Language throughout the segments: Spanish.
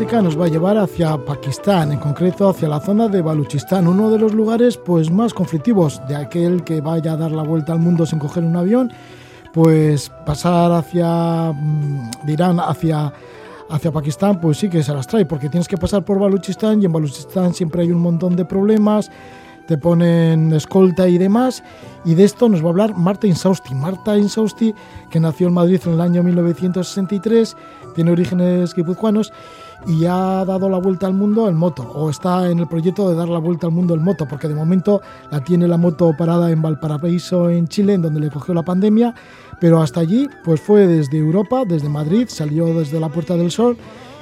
música nos va a llevar hacia Pakistán, en concreto hacia la zona de Baluchistán, uno de los lugares pues más conflictivos de aquel que vaya a dar la vuelta al mundo sin coger un avión, pues pasar hacia mm, de Irán hacia hacia Pakistán, pues sí que se las trae, porque tienes que pasar por Baluchistán y en Baluchistán siempre hay un montón de problemas, te ponen escolta y demás. Y de esto nos va a hablar Marta Insausti. Marta Insausti, que nació en Madrid en el año 1963, tiene orígenes guipuzcoanos y ha dado la vuelta al mundo en moto, o está en el proyecto de dar la vuelta al mundo en moto, porque de momento la tiene la moto parada en Valparaíso, en Chile, en donde le cogió la pandemia, pero hasta allí pues fue desde Europa, desde Madrid, salió desde la Puerta del Sol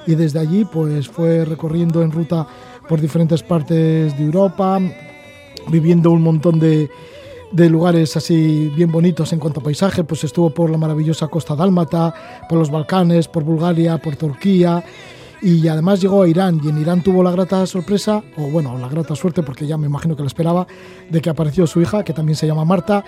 y desde allí pues fue recorriendo en ruta por diferentes partes de Europa, viviendo un montón de, de lugares así bien bonitos en cuanto a paisaje, pues estuvo por la maravillosa costa dálmata, por los Balcanes, por Bulgaria, por Turquía y además llegó a Irán y en Irán tuvo la grata sorpresa, o bueno, la grata suerte porque ya me imagino que lo esperaba, de que apareció su hija, que también se llama Marta,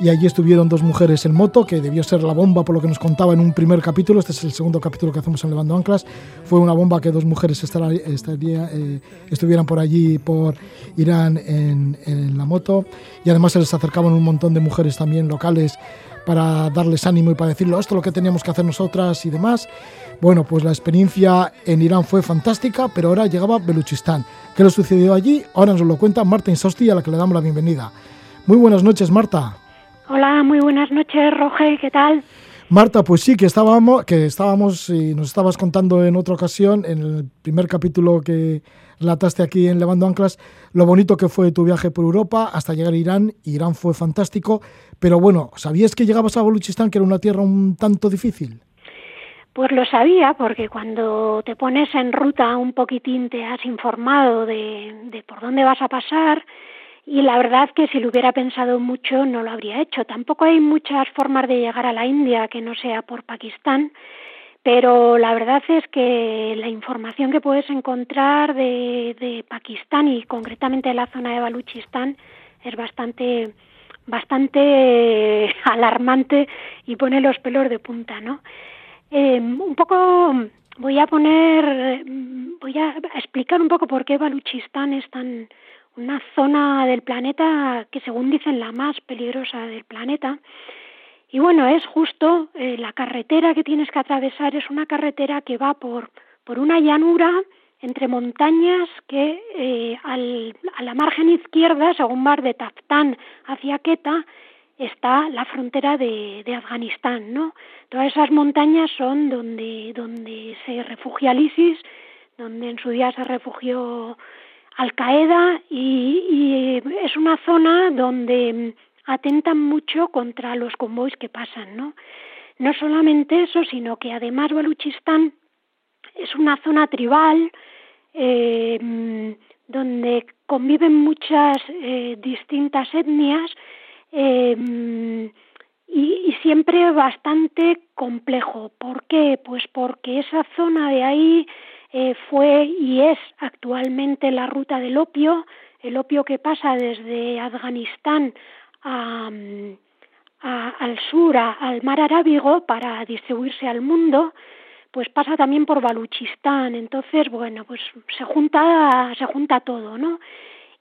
y allí estuvieron dos mujeres en moto, que debió ser la bomba por lo que nos contaba en un primer capítulo, este es el segundo capítulo que hacemos en Levando Anclas, fue una bomba que dos mujeres eh, estuvieran por allí, por Irán en, en la moto, y además se les acercaban un montón de mujeres también locales para darles ánimo y para decirlo, esto es lo que teníamos que hacer nosotras y demás. Bueno, pues la experiencia en Irán fue fantástica, pero ahora llegaba Beluchistán. ¿Qué le sucedió allí? Ahora nos lo cuenta Marta Insosti, a la que le damos la bienvenida. Muy buenas noches, Marta. Hola, muy buenas noches, Roge, ¿qué tal? Marta, pues sí, que estábamos, que estábamos y nos estabas contando en otra ocasión, en el primer capítulo que relataste aquí en Levando Anclas, lo bonito que fue tu viaje por Europa hasta llegar a Irán. Irán fue fantástico, pero bueno, ¿sabías que llegabas a Baluchistán, que era una tierra un tanto difícil? Pues lo sabía, porque cuando te pones en ruta un poquitín te has informado de, de por dónde vas a pasar y la verdad que si lo hubiera pensado mucho no lo habría hecho. Tampoco hay muchas formas de llegar a la India que no sea por Pakistán, pero la verdad es que la información que puedes encontrar de, de Pakistán y concretamente de la zona de Baluchistán es bastante bastante alarmante y pone los pelos de punta, ¿no? Eh, un poco voy a poner, voy a explicar un poco por qué Baluchistán es tan una zona del planeta que según dicen la más peligrosa del planeta. Y bueno, es justo eh, la carretera que tienes que atravesar es una carretera que va por, por una llanura entre montañas que eh, al, a la margen izquierda, según mar de Taftán hacia Queta, está la frontera de, de, Afganistán, ¿no? Todas esas montañas son donde, donde se refugia el ISIS, donde en su día se refugió Al Qaeda y, es una zona donde atentan mucho contra los convoys que pasan, ¿no? No solamente eso, sino que además Baluchistán es una zona tribal eh, donde conviven muchas eh, distintas etnias eh, y, y, siempre bastante complejo. ¿Por qué? Pues porque esa zona de ahí eh, fue y es actualmente la ruta del opio, el opio que pasa desde Afganistán a, a, al sur, a, al mar Arábigo, para distribuirse al mundo, pues pasa también por Baluchistán. Entonces, bueno, pues se junta, se junta todo, ¿no?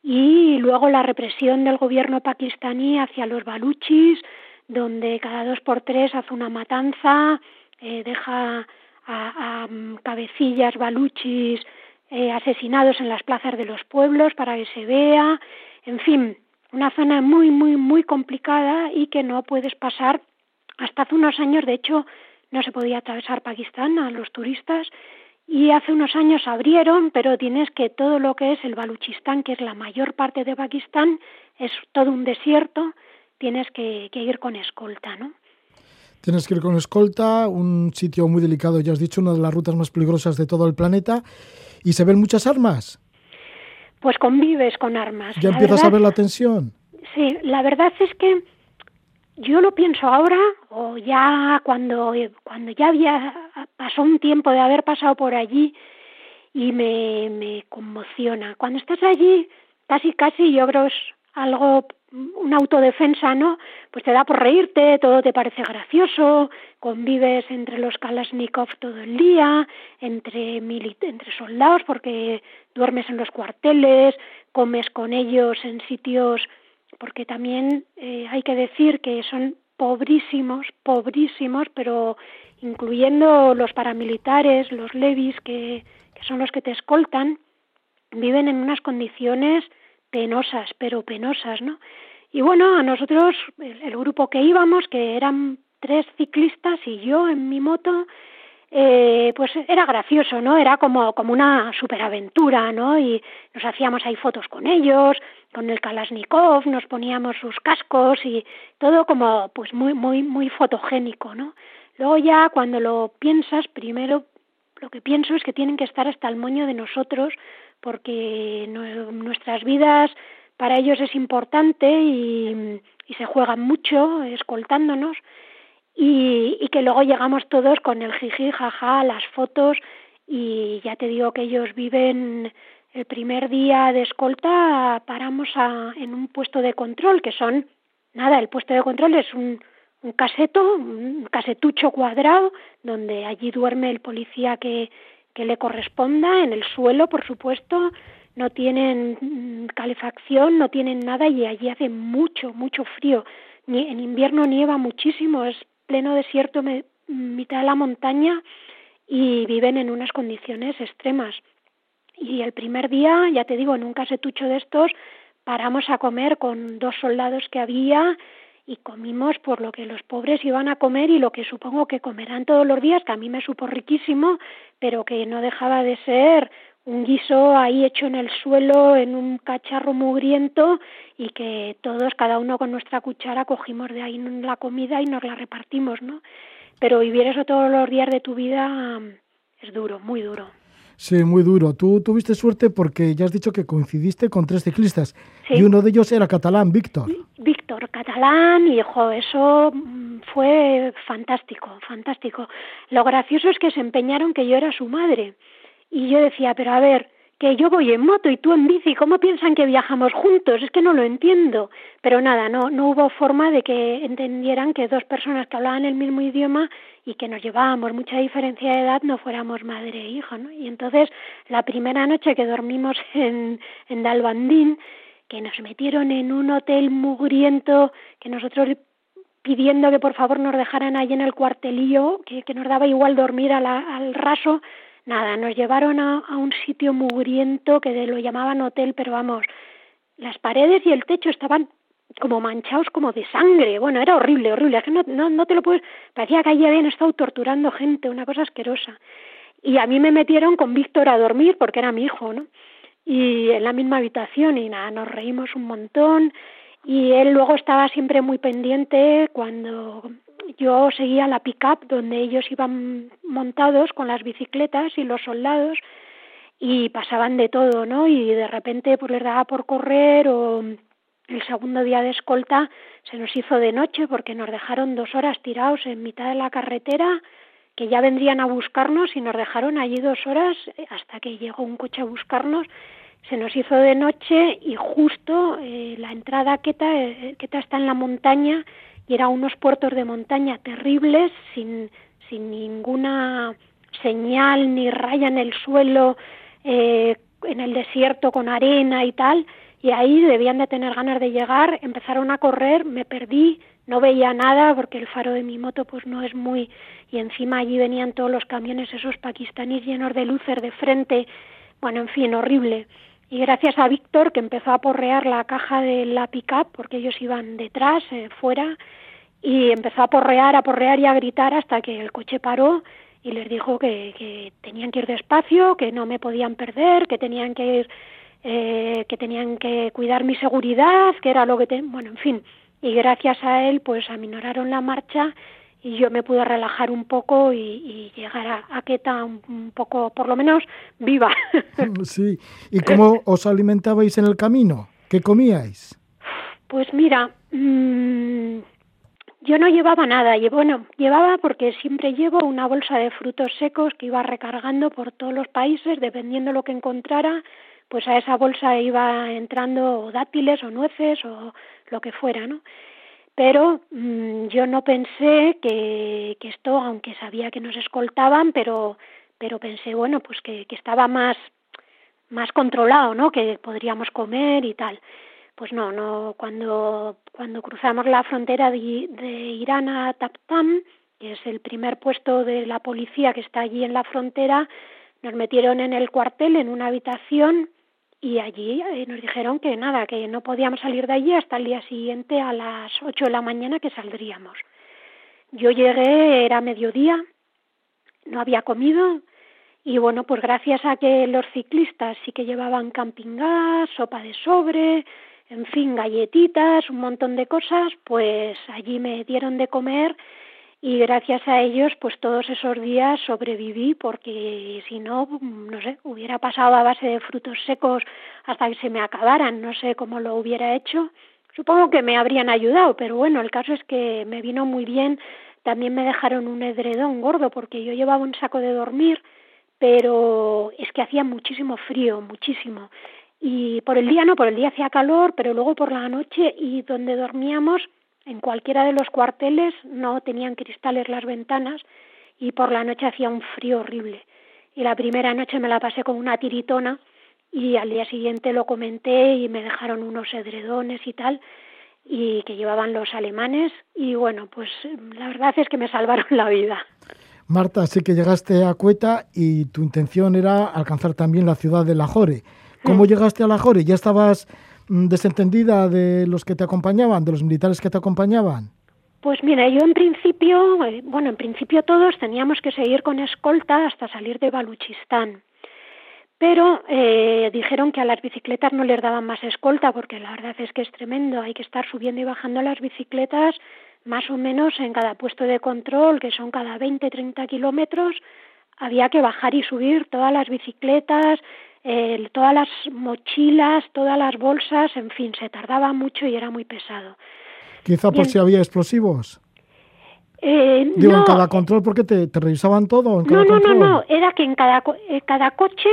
Y luego la represión del gobierno pakistaní hacia los baluchis, donde cada dos por tres hace una matanza, eh, deja a, a, cabecillas baluchis eh, asesinados en las plazas de los pueblos para que se vea, en fin, una zona muy, muy, muy complicada y que no puedes pasar. Hasta hace unos años, de hecho, no se podía atravesar Pakistán a los turistas y hace unos años abrieron, pero tienes que todo lo que es el Baluchistán, que es la mayor parte de Pakistán, es todo un desierto, tienes que, que ir con escolta, ¿no? Tienes que ir con escolta, un sitio muy delicado, ya has dicho, una de las rutas más peligrosas de todo el planeta. ¿Y se ven muchas armas? Pues convives con armas. ¿Ya la empiezas verdad, a ver la tensión? Sí, la verdad es que yo lo pienso ahora o ya cuando cuando ya había pasó un tiempo de haber pasado por allí y me, me conmociona. Cuando estás allí, casi casi yo creo algo una autodefensa, ¿no? Pues te da por reírte, todo te parece gracioso, convives entre los Kalashnikov todo el día, entre, entre soldados porque duermes en los cuarteles, comes con ellos en sitios, porque también eh, hay que decir que son pobrísimos, pobrísimos, pero incluyendo los paramilitares, los levis, que, que son los que te escoltan, viven en unas condiciones penosas, pero penosas, ¿no? Y bueno, a nosotros, el, grupo que íbamos, que eran tres ciclistas y yo en mi moto, eh, pues era gracioso, ¿no? Era como, como una superaventura, ¿no? Y nos hacíamos ahí fotos con ellos, con el Kalashnikov, nos poníamos sus cascos y todo como pues muy, muy, muy fotogénico, ¿no? Luego ya cuando lo piensas, primero lo que pienso es que tienen que estar hasta el moño de nosotros porque nuestras vidas para ellos es importante y, se juegan mucho escoltándonos y, y, que luego llegamos todos con el jiji, jaja, las fotos y ya te digo que ellos viven el primer día de escolta paramos a, en un puesto de control que son nada el puesto de control es un, un caseto un casetucho cuadrado donde allí duerme el policía que le corresponda en el suelo, por supuesto, no tienen mm, calefacción, no tienen nada y allí hace mucho, mucho frío. En invierno nieva muchísimo, es pleno desierto, mitad de la montaña y viven en unas condiciones extremas. Y el primer día, ya te digo, en un casetucho de estos, paramos a comer con dos soldados que había y comimos por lo que los pobres iban a comer y lo que supongo que comerán todos los días, que a mí me supo riquísimo, pero que no dejaba de ser un guiso ahí hecho en el suelo, en un cacharro mugriento y que todos, cada uno con nuestra cuchara, cogimos de ahí la comida y nos la repartimos, ¿no? Pero vivir eso todos los días de tu vida es duro, muy duro. Sí, muy duro. Tú tuviste suerte porque ya has dicho que coincidiste con tres ciclistas y uno de ellos era catalán, Víctor. Víctor, catalán, y hijo, eso mm, fue fantástico, fantástico. Lo gracioso es que se empeñaron que yo era su madre. Y yo decía, pero a ver, que yo voy en moto y tú en bici, ¿cómo piensan que viajamos juntos? Es que no lo entiendo. Pero nada, no, no hubo forma de que entendieran que dos personas que hablaban el mismo idioma y que nos llevábamos mucha diferencia de edad no fuéramos madre e hijo, ¿no? Y entonces la primera noche que dormimos en, en Dalbandín, que nos metieron en un hotel mugriento, que nosotros pidiendo que por favor nos dejaran ahí en el cuartelillo, que, que nos daba igual dormir al raso, nada, nos llevaron a, a un sitio mugriento que lo llamaban hotel, pero vamos, las paredes y el techo estaban como manchados como de sangre. Bueno, era horrible, horrible. Es que no, no, no te lo puedes... Parecía que allí habían estado torturando gente, una cosa asquerosa. Y a mí me metieron con Víctor a dormir porque era mi hijo, ¿no? Y en la misma habitación y nada, nos reímos un montón. Y él luego estaba siempre muy pendiente cuando yo seguía la pick-up donde ellos iban montados con las bicicletas y los soldados y pasaban de todo, ¿no? Y de repente pues les daba por correr o el segundo día de escolta se nos hizo de noche porque nos dejaron dos horas tirados en mitad de la carretera, que ya vendrían a buscarnos y nos dejaron allí dos horas hasta que llegó un coche a buscarnos. Se nos hizo de noche y justo eh, la entrada Queta, eh, Queta está en la montaña y eran unos puertos de montaña terribles, sin, sin ninguna señal ni raya en el suelo, eh, en el desierto con arena y tal y ahí debían de tener ganas de llegar, empezaron a correr, me perdí, no veía nada porque el faro de mi moto pues no es muy y encima allí venían todos los camiones esos pakistaníes llenos de luces de frente, bueno, en fin, horrible. Y gracias a Víctor que empezó a porrear la caja de la pickup porque ellos iban detrás, eh, fuera, y empezó a porrear, a porrear y a gritar hasta que el coche paró y les dijo que, que tenían que ir despacio, que no me podían perder, que tenían que ir eh, que tenían que cuidar mi seguridad, que era lo que... Bueno, en fin, y gracias a él pues aminoraron la marcha y yo me pude relajar un poco y, llegar a, a Queta un, poco, por lo menos, viva. Sí, ¿y cómo os alimentabais en el camino? ¿Qué comíais? Pues mira, mmm, yo no llevaba nada, bueno, llevaba porque siempre llevo una bolsa de frutos secos que iba recargando por todos los países, dependiendo lo que encontrara, pues a esa bolsa iba entrando dátiles o nueces o lo que fuera, ¿no? Pero mm, yo no pensé que, que esto, aunque sabía que nos escoltaban, pero, pero pensé, bueno, pues que, que estaba más, más controlado, ¿no? Que podríamos comer y tal. Pues no, no, cuando, cuando cruzamos la frontera de, de Irán a Taptam, que es el primer puesto de la policía que está allí en la frontera, nos metieron en el cuartel, en una habitación, y allí eh, nos dijeron que nada, que no podíamos salir de allí hasta el día siguiente a las ocho de la mañana que saldríamos. Yo llegué, era mediodía, no había comido y bueno, pues gracias a que los ciclistas sí que llevaban camping sopa de sobre, en fin, galletitas, un montón de cosas, pues allí me dieron de comer y gracias a ellos pues todos esos días sobreviví porque si no no sé hubiera pasado a base de frutos secos hasta que se me acabaran. No sé cómo lo hubiera hecho. Supongo que me habrían ayudado pero bueno el caso es que me vino muy bien. También me dejaron un edredón gordo porque yo llevaba un saco de dormir pero es que hacía muchísimo frío muchísimo. Y por el día no por el día hacía calor pero luego por la noche y donde dormíamos en cualquiera de los cuarteles no tenían cristales las ventanas y por la noche hacía un frío horrible. Y la primera noche me la pasé con una tiritona y al día siguiente lo comenté y me dejaron unos edredones y tal y que llevaban los alemanes y bueno, pues la verdad es que me salvaron la vida. Marta, sé que llegaste a Cueta y tu intención era alcanzar también la ciudad de Lahore. ¿Cómo llegaste a Lahore? ¿Ya estabas Mm, desentendida de los que te acompañaban, de los militares que te acompañaban? Pues mira, yo en principio, eh, bueno, en principio todos teníamos que seguir con escolta hasta salir de Baluchistán. Pero eh, dijeron que a las bicicletas no les daban más escolta porque la verdad es que es tremendo. Hay que estar subiendo y bajando las bicicletas más o menos en cada puesto de control, que son cada 20, 30 kilómetros. Había que bajar y subir todas las bicicletas, todas las mochilas, todas las bolsas, en fin, se tardaba mucho y era muy pesado. Quizá por si había explosivos. Eh, Digo, en cada control, porque te, te revisaban todo. En cada no, no, no, no, era que en cada, eh, cada coche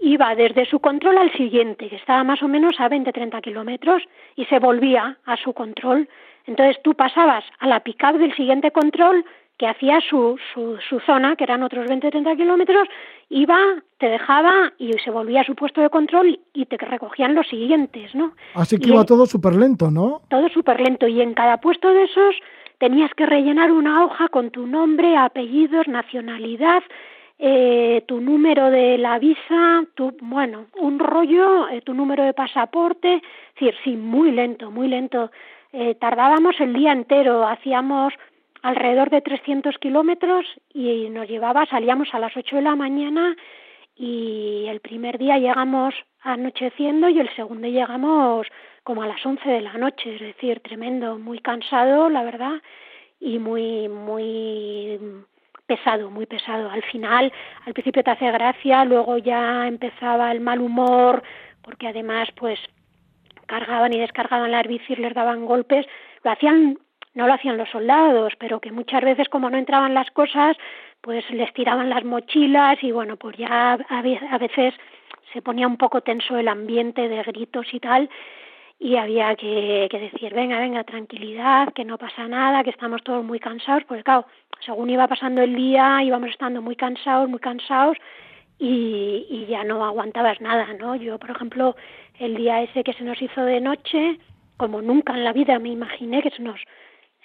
iba desde su control al siguiente, que estaba más o menos a 20-30 kilómetros, y se volvía a su control. Entonces tú pasabas a la pick-up del siguiente control, que hacía su, su, su zona, que eran otros 20-30 kilómetros, iba, te dejaba y se volvía a su puesto de control y te recogían los siguientes, ¿no? Así que iba todo súper lento, ¿no? Todo súper lento y en cada puesto de esos tenías que rellenar una hoja con tu nombre, apellidos, nacionalidad, eh, tu número de la visa, tu, bueno, un rollo, eh, tu número de pasaporte, es decir, sí, muy lento, muy lento. Eh, tardábamos el día entero, hacíamos alrededor de 300 kilómetros y nos llevaba, salíamos a las 8 de la mañana y el primer día llegamos anocheciendo y el segundo llegamos como a las 11 de la noche, es decir, tremendo, muy cansado, la verdad, y muy, muy pesado, muy pesado. Al final, al principio te hace gracia, luego ya empezaba el mal humor, porque además, pues, cargaban y descargaban las bicis, les daban golpes, lo hacían no lo hacían los soldados, pero que muchas veces como no entraban las cosas, pues les tiraban las mochilas y bueno, pues ya a veces se ponía un poco tenso el ambiente de gritos y tal y había que, que decir, venga, venga, tranquilidad, que no pasa nada, que estamos todos muy cansados, porque claro, según iba pasando el día íbamos estando muy cansados, muy cansados y, y ya no aguantabas nada, ¿no? Yo, por ejemplo, el día ese que se nos hizo de noche, como nunca en la vida me imaginé que se nos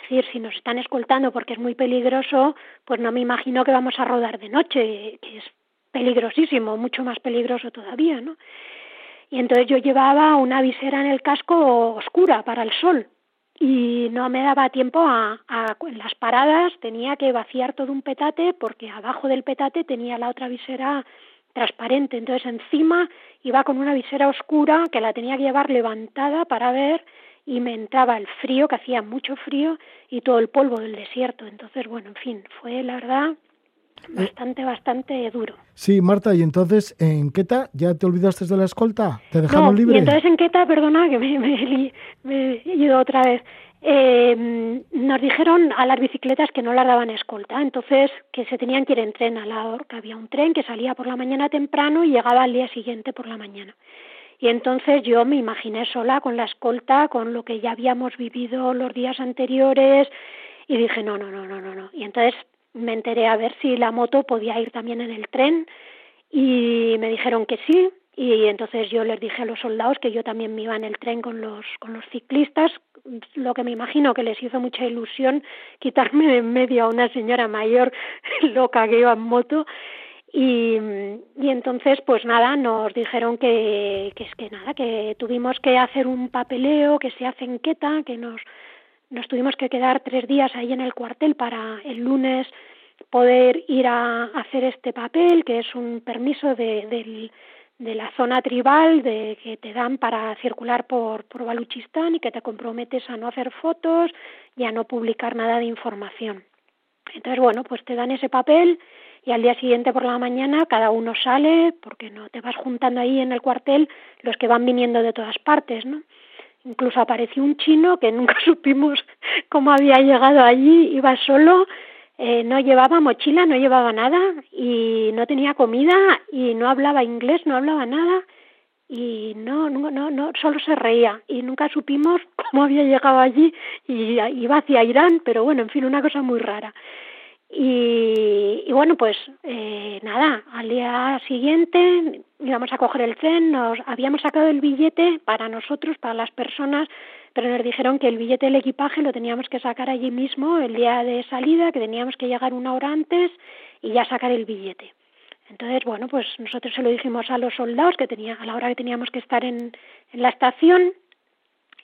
decir, si nos están escoltando porque es muy peligroso, pues no me imagino que vamos a rodar de noche, que es peligrosísimo, mucho más peligroso todavía, ¿no? Y entonces yo llevaba una visera en el casco oscura para el sol y no me daba tiempo a, a en las paradas tenía que vaciar todo un petate porque abajo del petate tenía la otra visera transparente, entonces encima iba con una visera oscura que la tenía que llevar levantada para ver y me entraba el frío, que hacía mucho frío, y todo el polvo del desierto. Entonces, bueno, en fin, fue la verdad bastante, bastante duro. Sí, Marta, y entonces en Queta ya te olvidaste de la escolta, te dejaron libre. Y entonces en Queta, perdona que me, he ido otra vez. eh, nos dijeron a las bicicletas que no las daban escolta, entonces que se tenían que ir en tren a la que había un tren que salía por la mañana temprano y llegaba al día siguiente por la mañana. Y entonces yo me imaginé sola con la escolta, con lo que ya habíamos vivido los días anteriores, y dije, no, no, no, no, no, no. Y entonces me enteré a ver si la moto podía ir también en el tren, y me dijeron que sí, y entonces yo les dije a los soldados que yo también me iba en el tren con los, con los ciclistas, lo que me imagino que les hizo mucha ilusión quitarme de en medio a una señora mayor loca que iba en moto y, y entonces pues nada nos dijeron que, que es que nada que tuvimos que hacer un papeleo que se hace en Queta que nos nos tuvimos que quedar tres días ahí en el cuartel para el lunes poder ir a hacer este papel que es un permiso de, del de la zona tribal de que te dan para circular por, por Baluchistán y que te comprometes a no hacer fotos y a no publicar nada de información. Entonces, bueno, pues te dan ese papel y al día siguiente por la mañana cada uno sale porque no te vas juntando ahí en el cuartel los que van viniendo de todas partes, ¿no? Incluso apareció un chino que nunca supimos cómo había llegado allí, iba solo, eh, no llevaba mochila, no llevaba nada y no tenía comida y no hablaba inglés, no hablaba nada y no, no, no, no, solo se reía y nunca supimos cómo había llegado allí y iba hacia Irán, pero bueno, en fin, una cosa muy rara. Y, y bueno, pues eh, nada, al día siguiente íbamos a coger el tren, nos habíamos sacado el billete para nosotros, para las personas pero nos dijeron que el billete del equipaje lo teníamos que sacar allí mismo el día de salida, que teníamos que llegar una hora antes y ya sacar el billete. Entonces, bueno, pues nosotros se lo dijimos a los soldados que tenía, a la hora que teníamos que estar en, en la estación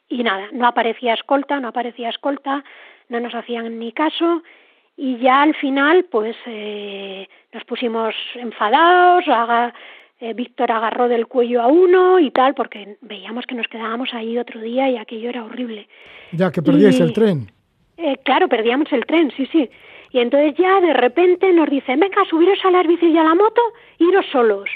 y nada, no aparecía escolta, no aparecía escolta, no nos hacían ni caso y ya al final pues eh, nos pusimos enfadados, haga, eh, Víctor agarró del cuello a uno y tal, porque veíamos que nos quedábamos ahí otro día y aquello era horrible. Ya, que perdíais el tren. Eh, claro, perdíamos el tren, sí, sí. Y entonces ya de repente nos dicen, venga, subiros a las bicis y a la moto, iros solos.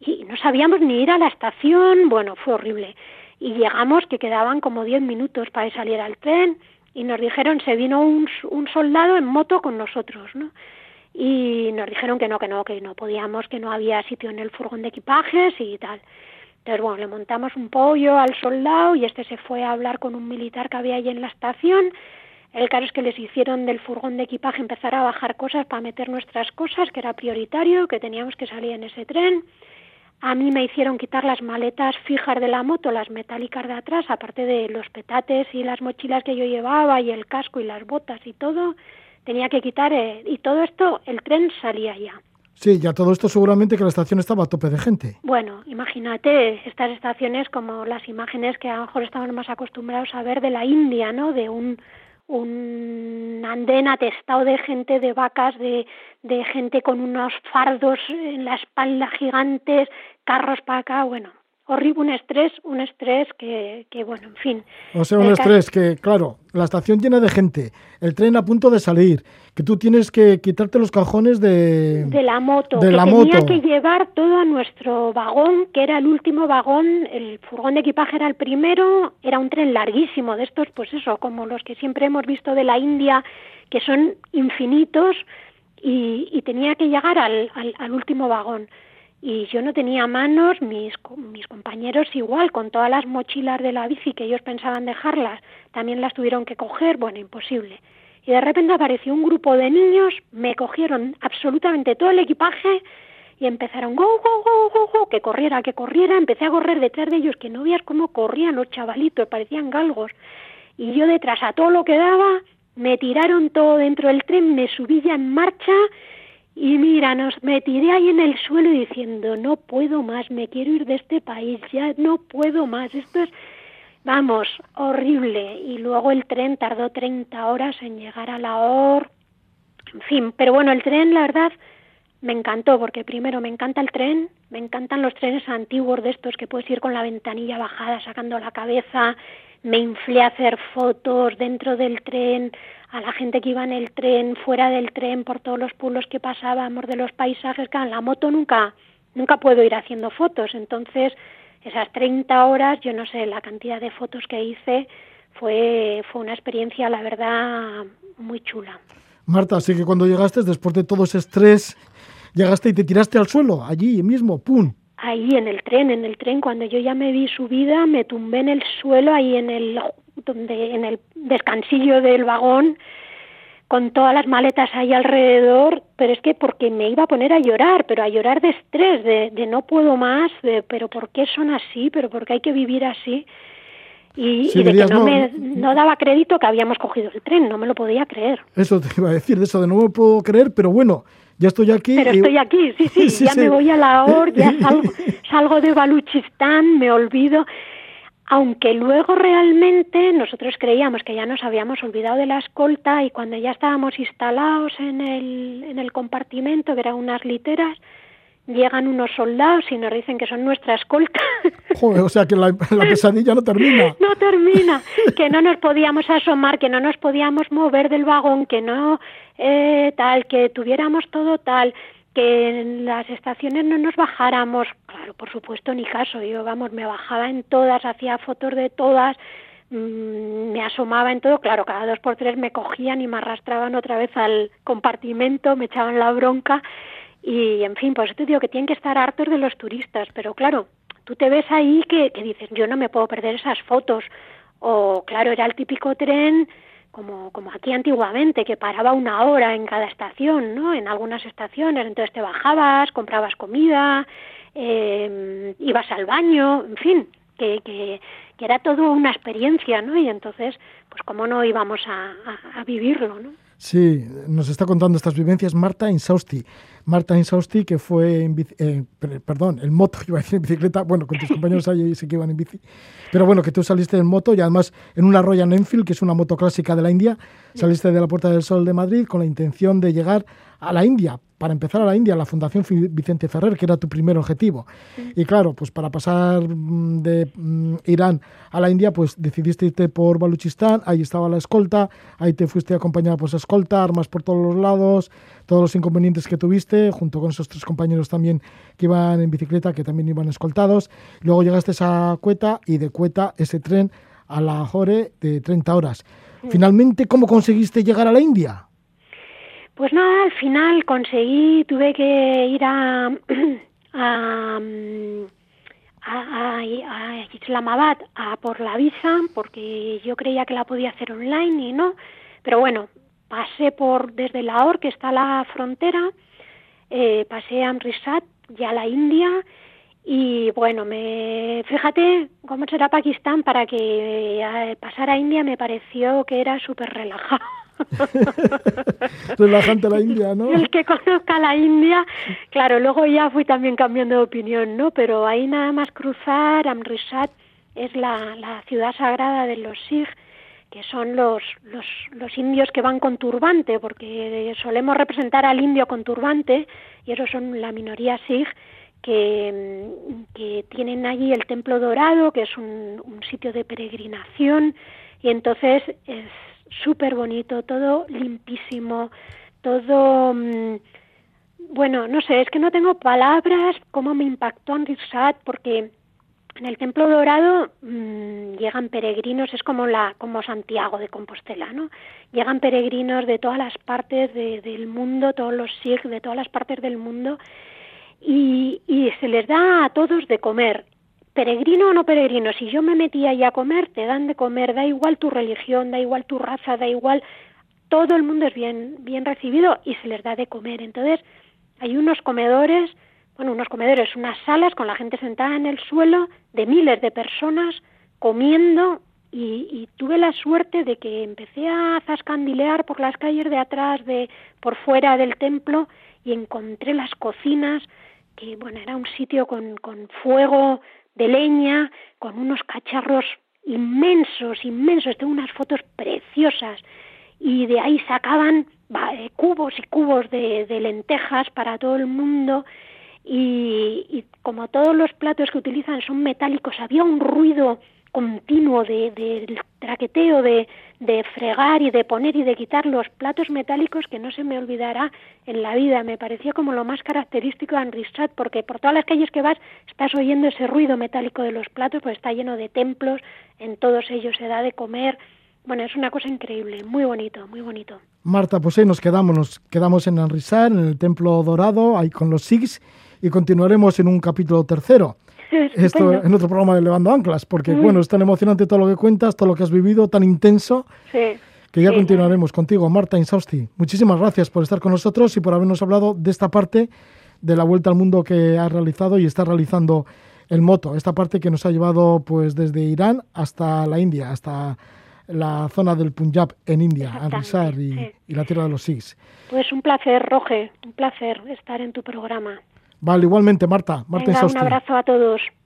Y no sabíamos ni ir a la estación, bueno, fue horrible. Y llegamos que quedaban como diez minutos para salir al tren y nos dijeron, se vino un, un soldado en moto con nosotros, ¿no? y nos dijeron que no, que no, que no podíamos, que no había sitio en el furgón de equipajes y tal. Entonces, bueno, le montamos un pollo al soldado y este se fue a hablar con un militar que había allí en la estación. El caso es que les hicieron del furgón de equipaje empezar a bajar cosas para meter nuestras cosas, que era prioritario, que teníamos que salir en ese tren. A mí me hicieron quitar las maletas fijas de la moto, las metálicas de atrás, aparte de los petates y las mochilas que yo llevaba y el casco y las botas y todo tenía que quitar eh, y todo esto, el tren salía ya. Sí, ya todo esto seguramente que la estación estaba a tope de gente. Bueno, imagínate estas estaciones como las imágenes que a lo mejor estamos más acostumbrados a ver de la India, ¿no? De un, un andén atestado de gente, de vacas, de, de gente con unos fardos en la espalda gigantes, carros para acá, bueno, horrible, un estrés, un estrés que, que bueno, en fin. O sea, un estrés que, claro, la estación llena de gente, el tren a punto de salir, que tú tienes que quitarte los cajones de... De la moto, de que la tenía moto. que llevar todo a nuestro vagón, que era el último vagón, el furgón de equipaje era el primero, era un tren larguísimo, de estos, pues eso, como los que siempre hemos visto de la India, que son infinitos, y, y tenía que llegar al, al, al último vagón y yo no tenía manos, mis, mis compañeros igual, con todas las mochilas de la bici que ellos pensaban dejarlas, también las tuvieron que coger, bueno, imposible. Y de repente apareció un grupo de niños, me cogieron absolutamente todo el equipaje y empezaron, go, go, go, go, go, que corriera, que corriera, empecé a correr detrás de ellos, que no veas cómo corrían los chavalitos, parecían galgos. Y yo detrás a todo lo que daba, me tiraron todo dentro del tren, me subí ya en marcha, y mira, nos me ahí en el suelo diciendo, no puedo más, me quiero ir de este país, ya no puedo más, esto es, vamos, horrible. Y luego el tren tardó 30 horas en llegar a la hora, en fin, pero bueno, el tren, la verdad, me encantó, porque primero me encanta el tren, me encantan los trenes antiguos de estos que puedes ir con la ventanilla bajada, sacando la cabeza, me inflé a hacer fotos dentro del tren, a la gente que iba en el tren, fuera del tren, por todos los pueblos que pasábamos, de los paisajes, que en la moto nunca, nunca puedo ir haciendo fotos, entonces esas 30 horas, yo no sé la cantidad de fotos que hice, fue, fue una experiencia, la verdad, muy chula. Marta, así que cuando llegaste, después de todo ese estrés, llegaste y te tiraste al suelo, allí mismo, ¡pum! Ahí en el tren, en el tren, cuando yo ya me vi subida, me tumbé en el suelo, ahí en el, donde, en el descansillo del vagón, con todas las maletas ahí alrededor, pero es que porque me iba a poner a llorar, pero a llorar de estrés, de, de no puedo más, de pero ¿por qué son así? ¿Pero por qué hay que vivir así? Y, de que no, me no daba crédito que habíamos cogido el tren, no me lo podía creer. Eso te iba a decir, de eso de no me puedo creer, pero bueno, ya estoy aquí. Pero estoy aquí, sí, sí, ya me voy a la hora, ya salgo, salgo de Baluchistán, me olvido. Aunque luego realmente nosotros creíamos que ya nos habíamos olvidado de la escolta y cuando ya estábamos instalados en el, en el compartimento, que eran unas literas, llegan unos soldados y nos dicen que son nuestra escolta. Joder, o sea que la, pesadilla no termina. no termina, que no nos podíamos asomar, que no nos podíamos mover del vagón, que no eh, tal, que tuviéramos todo tal, que en las estaciones no nos bajáramos. Claro, por supuesto, ni caso. Yo, vamos, me bajaba en todas, hacía fotos de todas, mm, me asomaba en todo. Claro, cada dos por tres me cogían y me arrastraban otra vez al compartimento, me echaban la bronca y, en fin, pues te digo que tienen que estar hartos de los turistas, pero claro, tú te ves ahí que, que dices, yo no me puedo perder esas fotos. O, claro, era el típico tren como, como aquí antiguamente, que paraba una hora en cada estación, ¿no? En algunas estaciones, entonces te bajabas, comprabas comida, eh, ibas al baño, en fin, que, que, que, era todo una experiencia, ¿no? Y entonces, pues cómo no íbamos a, a, a vivirlo, ¿no? Sí, nos está contando estas vivencias Marta Insausti. Marta Insausti, que fue en bici, eh, perdón, en moto, iba a decir en bicicleta, bueno, con tus compañeros ahí sí que iban en bici, pero bueno, que tú saliste en moto y además en una Royal Enfield, que es una moto clásica de la India, saliste de la Puerta del Sol de Madrid con la intención de llegar a la India, para empezar a la India, la Fundación Vicente Ferrer, que era tu primer objetivo. Y claro, pues para pasar mm, de mm, Irán a la India, pues decidiste irte por Baluchistán, ahí estaba la escolta, ahí te fuiste acompañada por esa escolta, armas por todos los lados, todos los inconvenientes que tuviste, junto con esos tres compañeros también que iban en bicicleta, que también iban escoltados. Luego llegaste a Cueta y de Cueta ese tren a la Jore de 30 horas. Finalmente, ¿cómo conseguiste llegar a la India? Pues nada, al final conseguí, tuve que ir a, a, a, a Islamabad a por la visa, porque yo creía que la podía hacer online y no. Pero bueno, pasé por desde Lahore, que está la frontera, eh, pasé a Amritsar, ya a la India, y bueno, me fíjate cómo será Pakistán para que eh, pasar a India me pareció que era súper relajado. Relajante la India, ¿no? El que conozca la India, claro, luego ya fui también cambiando de opinión, ¿no? Pero ahí nada más cruzar, Amritsar es la, la ciudad sagrada de los Sikh, que son los, los, los indios que van con turbante, porque solemos representar al indio con turbante, y esos son la minoría Sikh, que, que tienen allí el Templo Dorado, que es un, un sitio de peregrinación, y entonces es súper bonito, todo limpísimo, todo... Mm, bueno, no sé, es que no tengo palabras cómo me impactó Amritsar porque en el Templo Dorado mmm, llegan peregrinos, es como la como Santiago de Compostela, ¿no? Llegan peregrinos de todas las partes de, del mundo, todos los Sikh de todas las partes del mundo y, y se les da a todos de comer peregrino o no peregrino, si yo me metía ahí a comer, te dan de comer, da igual tu religión, da igual tu raza, da igual, todo el mundo es bien, bien recibido y se les da de comer. Entonces, hay unos comedores, bueno, unos comedores, unas salas con la gente sentada en el suelo, de miles de personas comiendo y, y, tuve la suerte de que empecé a zascandilear por las calles de atrás, de por fuera del templo y encontré las cocinas que bueno era un sitio con, con fuego de leña con unos cacharros inmensos, inmensos, tengo unas fotos preciosas. Y de ahí sacaban eh, cubos y cubos de, lentejas para todo el mundo. Y, y, como todos los platos que utilizan son metálicos, había un ruido continuo de, del traqueteo de, de fregar y de poner y de quitar los platos metálicos que no se me olvidará en la vida. Me pareció como lo más característico de Anrisat, porque por todas las calles que vas estás oyendo ese ruido metálico de los platos, pues está lleno de templos, en todos ellos se da de comer. Bueno, es una cosa increíble, muy bonito, muy bonito. Marta, pues ahí nos quedamos, nos quedamos en Anrisat, en el Templo Dorado, ahí con los Sikhs, y continuaremos en un capítulo tercero. Esto en otro programa de Levando Anclas, porque bueno, es tan emocionante todo lo que cuentas, todo lo que has vivido, tan intenso, que ya continuaremos contigo, Marta Insausti. Muchísimas gracias por estar con nosotros y por habernos hablado de esta parte de la vuelta al mundo que has realizado y está realizando el moto, esta parte que nos ha llevado pues desde Irán hasta la India, hasta la zona del Punjab en India, Amritsar y, y, la tierra de los Sikhs. Pues un placer, Roge, un placer estar en tu programa. Vale, igualmente, Marta. Marta Venga, un abrazo a todos.